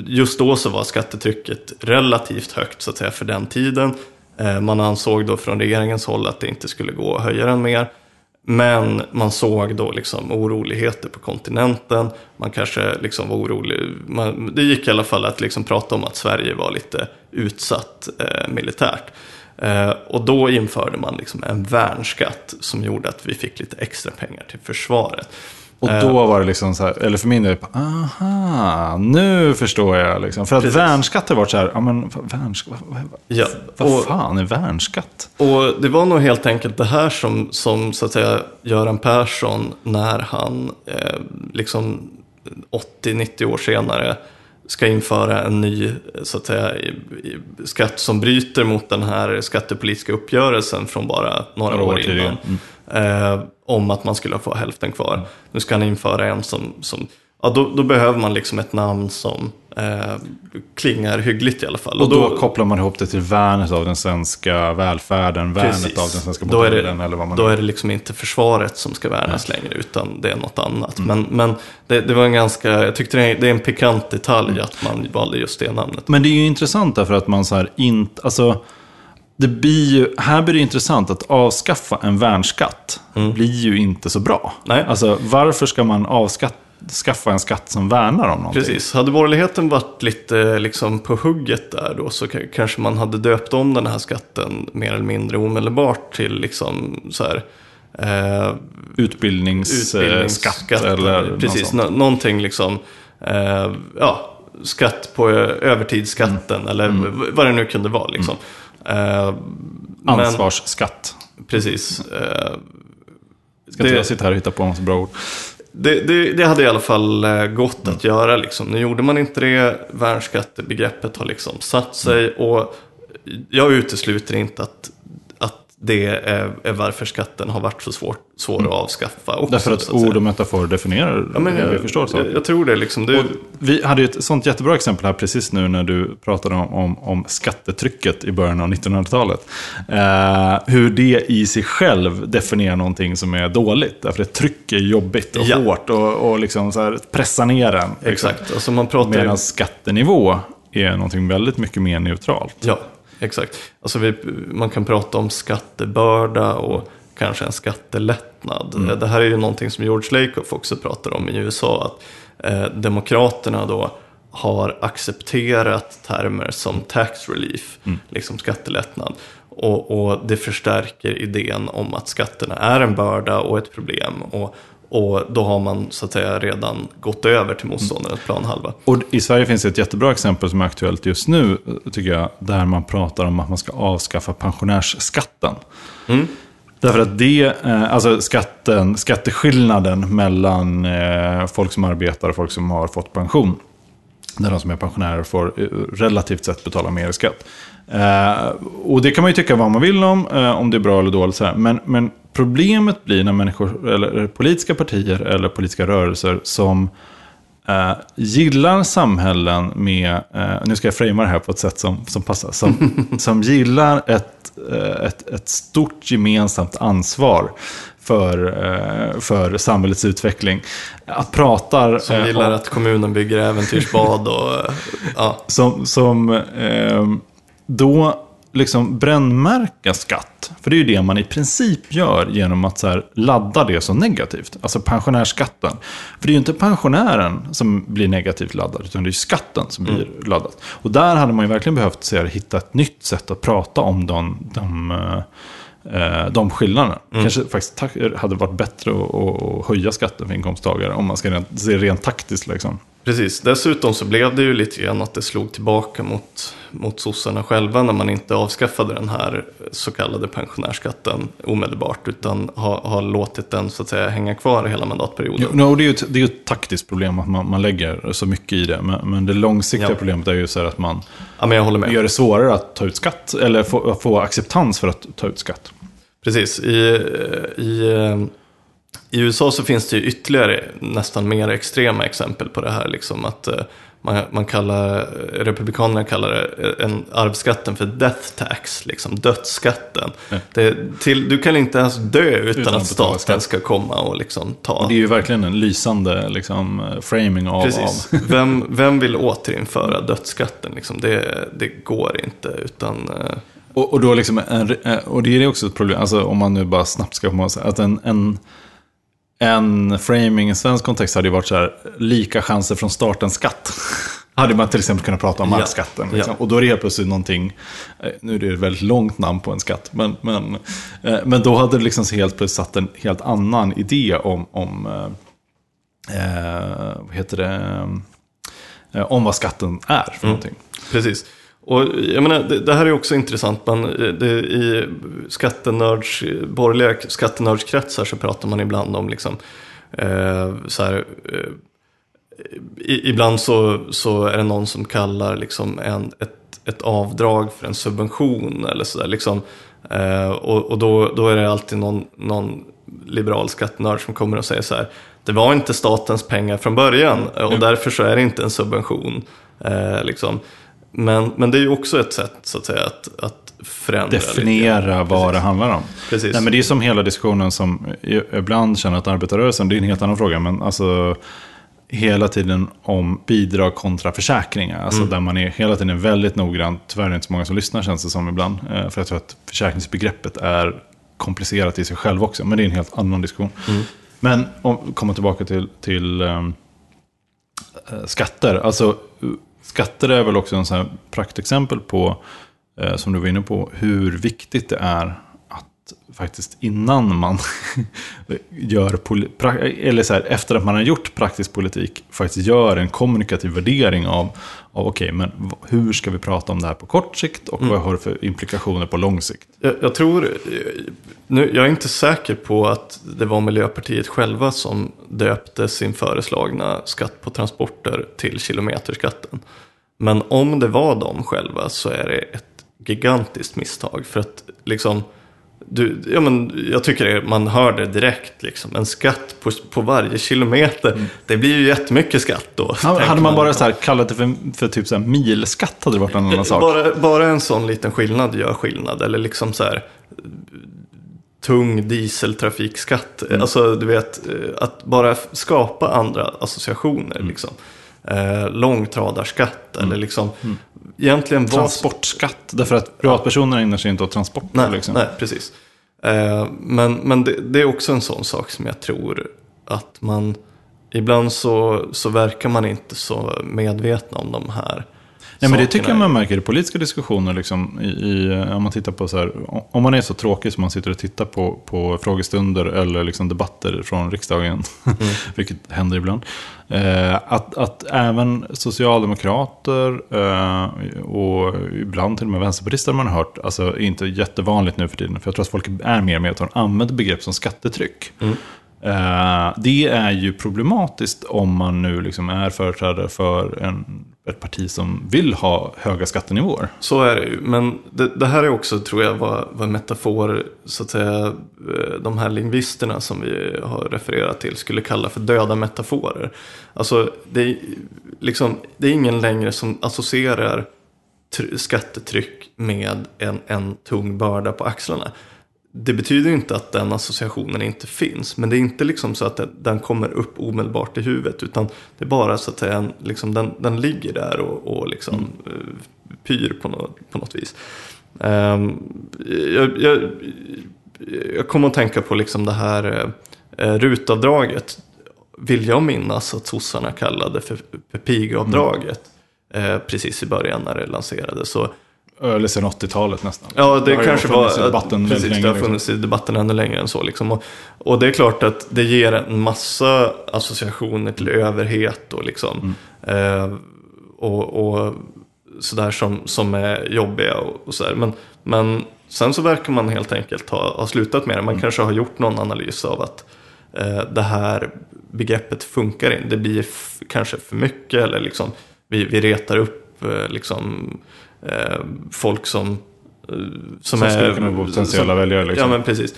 Just då så var skattetrycket relativt högt så att säga för den tiden. Eh, man ansåg då från regeringens håll att det inte skulle gå att höja den mer. Men man såg då liksom oroligheter på kontinenten. Man kanske liksom var orolig. Man, det gick i alla fall att liksom prata om att Sverige var lite utsatt eh, militärt. Eh, och då införde man liksom en värnskatt som gjorde att vi fick lite extra pengar till försvaret. Och då var det liksom så här, eller för min del, aha, nu förstår jag. Liksom. För att Precis. värnskatt har varit så här, ja men värnskatt, vad, vad, Ja, vad och- fan är värnskatt? Och det var nog helt enkelt det här som, som så att säga, Göran Persson, när han eh, liksom 80-90 år senare ska införa en ny så att säga, skatt som bryter mot den här skattepolitiska uppgörelsen från bara några, Några år år innan. Eh, om att man skulle få hälften kvar. Nu ska han införa en som, som ja, då, då behöver man liksom ett namn som eh, klingar hyggligt i alla fall. Och då kopplar man ihop det till värnet av den svenska välfärden, värnet Precis. av den svenska då är, modellen det, eller vad man då är det liksom inte försvaret som ska värnas längre, utan det är något annat. Men, men det, det var en ganska, jag tyckte det är, en pikant detalj att man valde just det namnet. Men det är ju intressant därför att man så här inte, alltså, det blir ju, här blir det intressant att avskaffa en värnskatt blir ju inte så bra. Nej. Alltså varför ska man avskaffa en skatt som värnar om någonting? Precis, hade borgerligheten varit lite liksom på hugget där då så kanske man hade döpt om den här skatten mer eller mindre omedelbart till liksom så här, eh, Utbildningsskatt utbildningsskatt. eller något Precis, sånt. nå- någonting liksom, eh, ja, skatt på ö- övertidsskatten Mm. eller v- vad det nu kunde vara liksom. Eh, men- Ansvarsskatt. Precis. Eh, Ska inte jag sitta här och hitta på en massa bra ord? det, det, det hade i alla fall eh, gått att göra. Liksom. Nu gjorde man inte det. Värnskattebegreppet har liksom satt sig. Och jag utesluter inte att det är, är varför skatten har varit så svår, svår att avskaffa. Också, Därför att ord och metafor definierar Ja, men det vi jag, förstår. Så. jag, jag tror det. Liksom. det vi hade ett sånt jättebra exempel här precis nu när du pratade om, om, om skattetrycket i början av 1900-talet. Eh, hur det i sig själv definierar någonting som är dåligt. Därför att tryck är jobbigt och Ja. hårt och, och liksom så här pressa ner den. Liksom. exakt. Alltså man pratar Medan skattenivå är någonting väldigt mycket mer neutralt. Ja, exakt. Alltså vi, man kan prata om skattebörda och kanske en skattelättnad. Mm. Det här är ju någonting som George Lakoff också pratar om i USA. Att eh, Demokraterna då har accepterat termer som tax relief, Mm. liksom skattelättnad. Och, och det förstärker idén om att skatterna är en börda och ett problem. Och, och då har man så att säga redan gått över till motståndarens planhalva. Och i Sverige finns det ett jättebra exempel som är aktuellt just nu, tycker jag, där man pratar om att man ska avskaffa pensionärsskatten. Därför att det, eh, alltså skatten, skatteskillnaden mellan eh, folk som arbetar och folk som har fått pension. Där de som är pensionärer får eh, relativt sett betala mer i skatt. Och det kan man ju tycka vad man vill om, om det är bra eller dåligt. Så här. Men, men problemet blir när människor, eller politiska partier eller politiska rörelser som eh, gillar samhällen med, eh, nu ska jag framea det här på ett sätt som, som passar, som, som gillar ett, eh, ett, ett stort gemensamt ansvar för, eh, för samhällets utveckling. Att pratar... Som eh, gillar att kommunen bygger äventyrsbad och eh, ja, som, som eh, då liksom brännmärka skatt. För det är ju det man i princip gör genom att så här, ladda det som negativt. Alltså pensionärsskatten. För det är ju inte pensionären som blir negativt laddad, utan det är skatten som blir laddad. Och där hade man ju verkligen behövt se, hitta ett nytt sätt att prata om de, de, eh, de skillnaderna. Kanske faktiskt hade varit bättre att höja skatten för inkomsttagare, om man ska rent, se rent taktiskt. Liksom. Precis, dessutom så blev det ju lite grann att det slog tillbaka mot, mot sossarna själva när man inte avskaffade den här så kallade pensionärsskatten omedelbart utan har, har låtit den så att säga hänga kvar hela mandatperioden. Jo, no, det är ju ett, det är ett taktiskt problem att man, man lägger så mycket i det. Men, men det långsiktiga Ja. problemet är ju så här att man Ja, gör det svårare att ta ut skatt. Eller få, få acceptans för att ta ut skatt. Precis, i, i, i USA så finns det ju ytterligare nästan mer extrema exempel på det här. Liksom att eh, man, man kallar, Republikanerna kallar det en arvsskatten för death tax, liksom dödsskatten. Det, till, du kan inte ens dö utan, Utan att staten ska komma och liksom ta. Det är ju verkligen en lysande liksom, framing av... Precis. av Vem, vem vill återinföra dödsskatten? Liksom? Det, det går inte. Utan, eh, och, och, då liksom en, eh, och det är också ett problem, alltså, om man nu bara snabbt ska komma att en, en, en framing i svensk kontext hade ju varit så här, lika chanser från starten skatt. hade man till exempel kunnat prata om Ja. arvsskatten. Liksom. Ja. Och då är det helt plötsligt någonting, eh, nu är det ett väldigt långt namn på en skatt, men, men, eh, men då hade det liksom helt plötsligt satt en helt annan idé om, om eh, eh, vad heter det, om vad skatten är för någonting. Precis. Och jag menar, det, det här är också intressant. Man, det, I skattenörds, borgerliga skattenördskretsar så pratar man ibland om liksom, eh, så här, eh, i, ibland så, så är det någon som kallar liksom en, ett, ett avdrag för en subvention eller sådär. Liksom. Eh, och och då, då är det alltid någon, någon liberal skattenörd som kommer och säger så här. Det var inte statens pengar från början och därför så är det inte en subvention. Eh, liksom. Men, men det är ju också ett sätt så att säga att, att förändra. lite definiera grann. vad Precis. det handlar om. Precis. Nej, men det är som hela diskussionen som ibland känner att arbetarrörelsen, det är en helt annan fråga, men alltså hela tiden om bidrag kontra försäkringar. Alltså där man är hela tiden väldigt noggrann. Tyvärr är det inte så många som lyssnar känns det som ibland. Eh, För jag tror att försäkringsbegreppet är komplicerat i sig själv också. Men det är en helt annan diskussion. Men om komma tillbaka till, till eh, skatter. Alltså, skatter är väl också en sån här praktexempel på, eh, som du var inne på, hur viktigt det är faktiskt innan man gör, eller så här, efter att man har gjort praktisk politik, faktiskt gör en kommunikativ värdering av, av okej, men v- hur ska vi prata om det här på kort sikt och vad har det för implikationer på lång sikt? Jag, jag tror, nu, jag är inte säker på att det var Miljöpartiet själva som döpte sin föreslagna skatt på transporter till kilometerskatten. Men om det var de själva så är det ett gigantiskt misstag. För att liksom, du, ja, men jag tycker det, man hör det direkt. Liksom. En skatt på, på varje kilometer, det blir ju jättemycket skatt då. Ja, hade man bara så här kallat det för, för typ så här milskatt hade det varit en annan sak. Bara, bara en sån liten skillnad gör skillnad. Eller liksom så här tung dieseltrafikskatt. Mm. Alltså du vet, eh, att bara skapa andra associationer. Mm. Liksom. Eh, långtradarskatt eller liksom, egentligen vad... Transportskatt, därför att privatpersoner ägnar sig inte åt transporter. Nej, liksom. nej precis. Eh, men men det, det är också en sån sak som jag tror att man... Ibland så, så verkar man inte så medvetna om de här Nej, men det tycker jag man märker i politiska diskussioner. Liksom, i, i, om man tittar på så här, om man är så tråkig som man sitter och tittar på, på frågestunder eller liksom debatter från riksdagen, vilket händer ibland. Eh, att, att även socialdemokrater eh, och ibland till och med vänsterpartister man har hört, alltså inte jättevanligt nu för tiden, för jag tror att folk är mer med att de använder begrepp som skattetryck. Eh, det är ju problematiskt om man nu liksom är företrädare för en, ett parti som vill ha höga skattenivåer. Så är det ju. Men det, det här är också, tror jag, vad, vad metafor, så att säga, eh, de här lingvisterna som vi har refererat till skulle kalla för döda metaforer. Alltså, det är, liksom, det är ingen längre som associerar tr- skattetryck med en, en tung börda på axlarna. Det betyder inte att den associationen inte finns. Men det är inte liksom så att den, kommer upp omedelbart i huvudet. Utan det är bara så att säga, en, liksom, den, den ligger där och, och liksom, eh, pyr på något, på något vis. Ehm, jag, jag, jag kommer att tänka på liksom det här eh, rutavdraget. Vill jag minnas att sossarna kallade för, för pigavdraget. Eh, precis i början när det lanserades. Så, Eller sen 80-talet nästan. Ja, det, ju kanske var... debatten precis, det har länge, funnits i debatten ännu längre än så. Liksom. Och, och det är klart att det ger en massa associationer till överhet och liksom... Eh, och, och sådär som, som är jobbiga och, och sådär. Men, men sen så verkar man helt enkelt ha, ha slutat med det. Man kanske har gjort någon analys av att eh, det här begreppet funkar inte. Det blir kanske för mycket eller liksom vi, vi retar upp eh, liksom, folk som, eh, som, Som skulle kunna vara potentiella väljare, liksom. Ja men precis.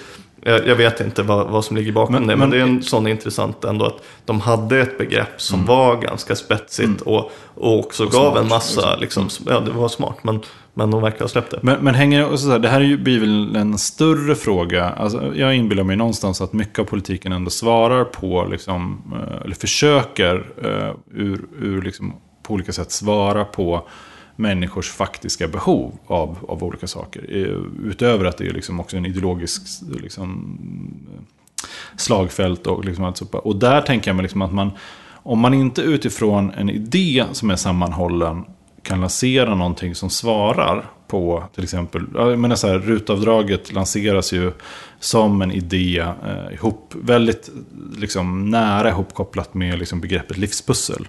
Jag, jag vet inte vad, vad som ligger bakom Men- det, men, men- det är en sån intressant ändå att de hade ett begrepp som var ganska spetsigt och, och också gav smart, en massa, liksom, ja det var smart, men, men de verkar ha släppt det. Men, men hänger och så här, det här är ju, blir väl en större fråga. Alltså, jag inbillar mig någonstans att mycket av politiken ändå svarar på, liksom, eh, eller försöker eh, ur, ur liksom, på olika sätt svara på människors faktiska behov av, av olika saker. Eh, utöver att det är liksom också en ideologisk liksom, eh, slagfält och liksom allt så. Och där tänker jag mig liksom att man, om man inte utifrån en idé som är sammanhållen kan lansera någonting som svarar på till exempel, jag menar så här, rutavdraget lanseras ju som en idé eh, ihop, väldigt liksom, nära ihopkopplat med liksom, begreppet livspussel.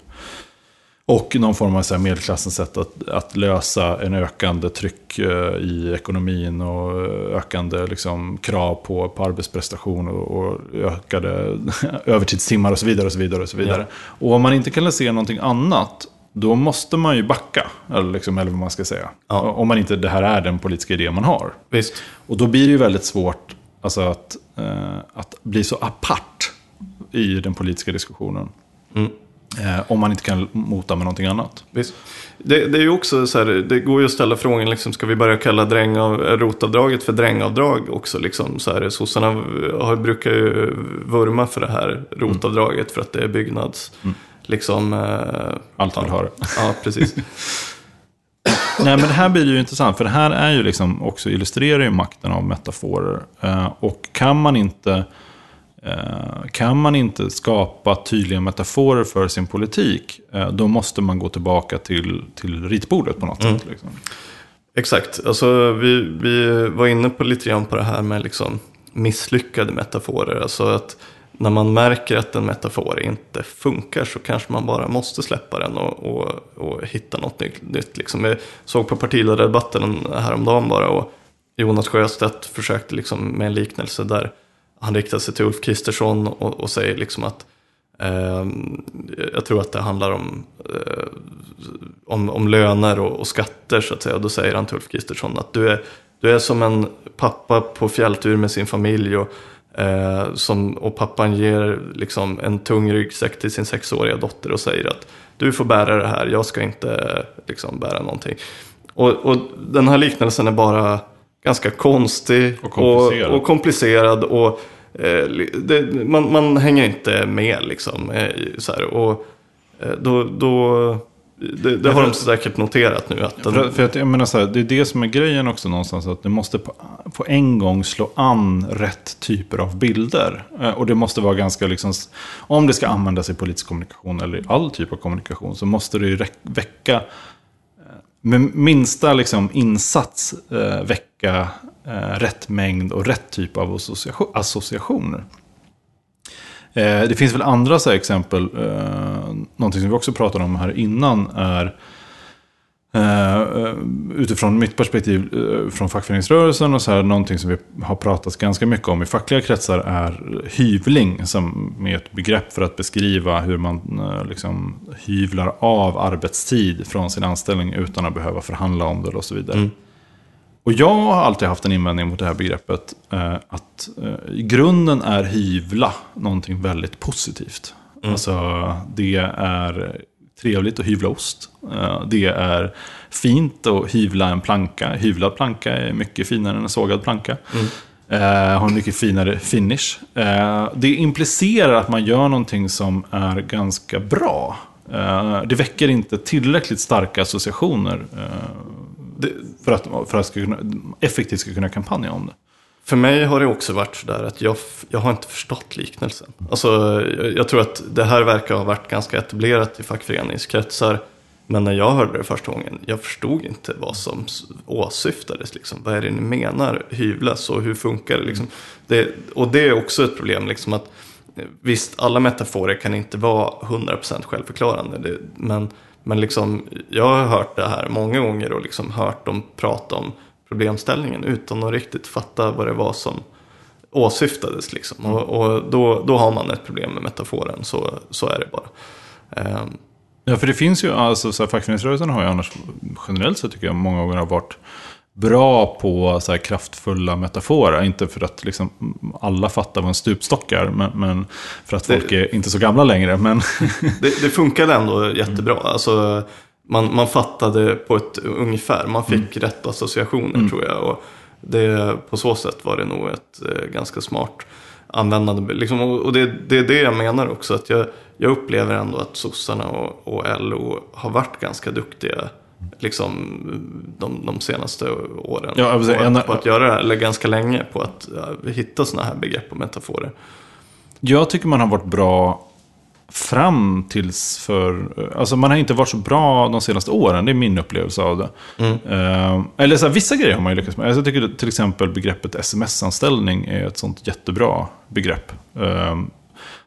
Och någon form av så här, medelklassens sätt att, att lösa en ökande tryck eh, i ekonomin och eh, ökande liksom, krav på, på arbetsprestation och, och ökade övertidstimmar och så vidare. Och så vidare, och så vidare. Och om man inte kan se någonting annat, då måste man ju backa. Eller, liksom, eller vad man ska säga. Ja. Om man inte det här är den politiska idé man har. Visst. Och då blir det ju väldigt svårt alltså, att, eh, att bli så apart i den politiska diskussionen. Mm. Eh, om man inte kan mota med någonting annat. Visst. Det, det är ju också så här, det går ju att ställa frågan, liksom, ska vi börja kalla drängav, rotavdraget för drängavdrag också? Liksom, så här, sossarna har, brukar ju vurma för det här rotavdraget för att det är byggnads... Liksom, eh, Allt vill ja. ha det. Ja, precis. Nej, men det här blir ju intressant, för det här är ju liksom också illustrerar ju makten av metaforer. Eh, och kan man inte kan man inte skapa tydliga metaforer för sin politik, eh, då måste man gå tillbaka till, till ritbordet på något sätt. Liksom. Exakt, alltså vi, vi var inne på lite grann på det här med liksom misslyckade metaforer. Alltså att när man märker att en metafor inte funkar så kanske man bara måste släppa den och, och, och hitta något nytt. nytt liksom. Jag såg på partiledardebatten häromdagen bara och Jonas Sjöstedt försökte liksom med en liknelse där han riktar sig till Ulf Kristersson och, och säger liksom att ehm, jag tror att det handlar om eh, om, om löner och, och skatter så att säga. Och då säger han till Ulf Kristersson att du är, du är som en pappa på fjälltur med sin familj och, eh, som, och pappan ger liksom en tung ryggsäck till sin sexåriga dotter och säger att du får bära det här, jag ska inte liksom, bära någonting. Och, och den här liknelsen är bara ganska konstig Och komplicerad. och, och komplicerad och eh, det, man, man hänger inte med liksom. Eh, så här, och eh, då, då, det, det har de säkert noterat nu. Att den, För, för att, jag menar så här, det är det som är grejen också någonstans. Att det måste på, på en gång slå an rätt typer av bilder. Eh, Och det måste vara ganska, liksom, om det ska användas i politisk kommunikation eller i all typ av kommunikation. Så måste det ju väcka, eh, med minsta liksom, insats eh, väcka eh, Eh, rätt mängd och rätt typ av association, associationer. Eh, det finns väl andra så här, exempel. Eh, någonting som vi också pratade om här innan är eh, eh, utifrån mitt perspektiv från fackföreningsrörelsen och så här, någonting som vi har pratat ganska mycket om i fackliga kretsar är hyvling som är ett begrepp för att beskriva hur man liksom hyvlar av arbetstid från sin anställning utan att behöva förhandla om det och så vidare. Mm. Och jag har alltid haft en invändning mot det här begreppet. Eh, att eh, i grunden är hyvla någonting väldigt positivt. Alltså det är trevligt att hyvla ost. Eh, det är fint att hyvla en planka. Hyvlad planka är mycket finare än en sågad planka. Eh, har en mycket finare finish. Eh, det implicerar att man gör någonting som är ganska bra. Eh, det väcker inte tillräckligt starka associationer för att, för att ska kunna, effektivt ska kunna kampanja om det. För mig har det också varit sådär att jag, jag har inte förstått liknelsen. Alltså, jag, jag tror att det här verkar ha varit ganska etablerat i fackföreningskretsar. Men när jag hörde det första gången, jag förstod inte vad som åsyftades. Liksom. Vad är det ni menar hyvlas och hur funkar det? Liksom? det? Och det är också ett problem. Liksom, att eh, Visst, alla metaforer kan inte vara 100% självförklarande. Det, men men liksom, jag har hört det här många gånger och liksom hört dem prata om problemställningen utan att riktigt fatta vad det var som åsyftades. Liksom. Och, och då, då har man ett problem med metaforen, så, så är det bara. Ehm, Ja, för det finns ju, alltså så här, fackföreningsrörelsen har ju annars generellt sett tycker jag många gånger har varit bra på så kraftfulla metaforer. Inte för att liksom, alla fattar vad en stupstock är, men, men för att folk är inte så gamla längre. Men det, det funkade ändå jättebra. Alltså, man, man fattade på ett ungefär, man fick rätt associationer tror jag. Och det, på så sätt var det nog ett eh, ganska smart användande. Liksom, och och det, det är det jag menar också, att jag, jag upplever ändå att sossarna och, och LO har varit ganska duktiga liksom, de, de senaste åren. Ja, på, en- att, på att göra det här, eller ganska länge på att ja, hitta sådana här begrepp och metaforer. jag tycker man har varit bra fram tills för... Alltså man har inte varit så bra de senaste åren, det är min upplevelse av det. Eh, eller så här, vissa grejer har man ju lyckats med. Alltså, Jag tycker till exempel begreppet sms-anställning är ett sånt jättebra begrepp. Eh,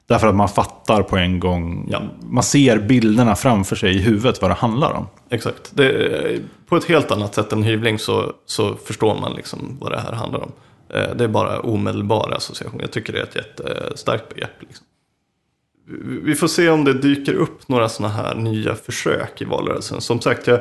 Därför att man fattar på en gång. Ja. Man ser bilderna framför sig i huvudet vad det handlar om. Exakt. Det, på ett helt annat sätt än hyvling så, så förstår man liksom vad det här handlar om. Eh, Det är bara omedelbar association. Jag tycker det är ett jättestarkt begrepp. Liksom. Vi- Vi får se om det dyker upp några sådana här nya försök i valrörelsen. Som sagt, jag,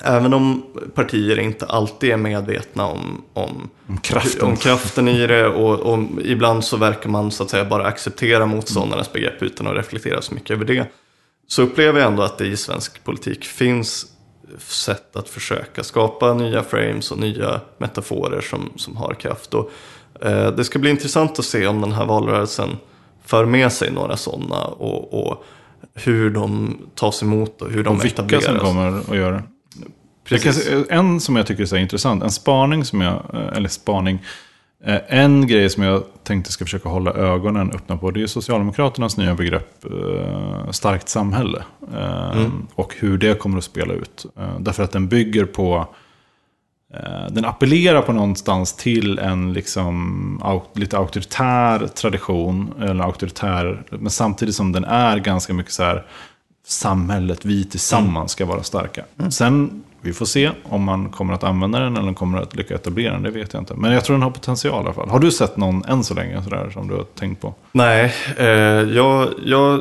även om partier inte alltid är medvetna om, om, Om kraften. om kraften i det och, och ibland så verkar man så att säga bara acceptera motståndarnas begrepp utan att reflektera så mycket över det. Så upplever jag ändå att det i svensk politik finns sätt att försöka skapa nya frames och nya metaforer som, som har kraft. Och, eh, det ska bli intressant att se om den här valrörelsen för med sig några sådana och, och hur de tas emot och hur de Och vilka etableras. som kommer att göra kan, Precis. se- en som jag tycker är intressant, en spaning som jag, eh, eller spaning, eh, en grej som jag tänkte ska försöka hålla ögonen öppna på, det är Socialdemokraternas nya begrepp eh, starkt samhälle. Eh, Och hur det kommer att spela ut. Därför att den bygger på, den appellerar på någonstans till en liksom lite auktoritär tradition, eller auktoritär, men samtidigt som den är ganska mycket så här, samhället, vi tillsammans ska vara starka. Sen, vi får se om man kommer att använda den eller kommer att lyckas etablera den, det vet jag inte. Men jag tror den har potential i alla fall. Har du sett någon än så länge sådär, som du har tänkt på? Nej, eh, jag, jag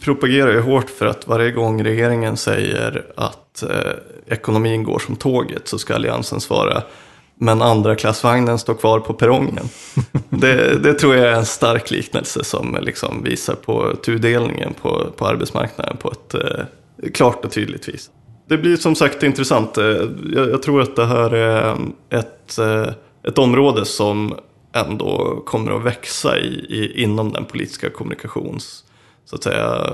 propagerar ju hårt för att varje gång regeringen säger att eh, ekonomin går som tåget så ska alliansen svara men andra klassvagnen står kvar på perrongen. det, det tror jag är en stark liknelse som liksom visar på tudelningen på, på arbetsmarknaden på ett eh, klart och tydligt vis. Det blir som sagt intressant. Eh, Jag, jag tror att det här är ett, eh, ett område som ändå kommer att växa i, i, inom den politiska kommunikations... Så att säga,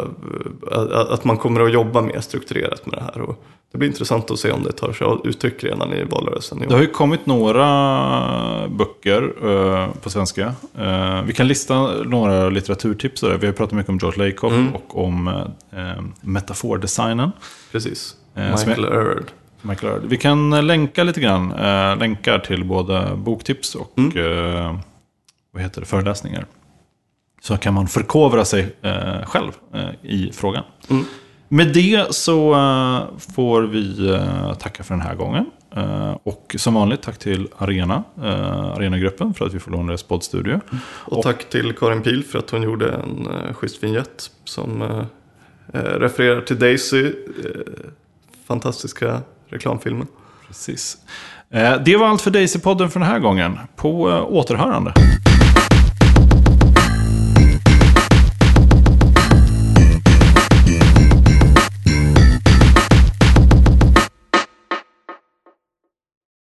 eh, att, man kommer att jobba mer strukturerat med det här. Och det blir intressant att se om det tar sig uttryck redan i valrörelsen. i. Det har ju kommit några böcker på svenska. Vi kan lista några litteraturtips. Vi har pratat mycket om George Lakoff och om metafordesignen. Precis. Eh, Michael Erard. Michael Earl. Vi kan eh, länka lite grann. Eh, länkar till både boktips och eh, vad heter det, föreläsningar. Så kan man förkovra sig själv i frågan. Med det så får vi tacka för den här gången. Och som vanligt tack till Arena, Arenagruppen för att vi får låna deras poddstudio. Och tack till Karin Pil för att hon gjorde en schysst vignett som refererar till Daisy fantastiska reklamfilmen. Precis. Eh, det var allt för Daisy-podden för den här gången. På eh, återhörande.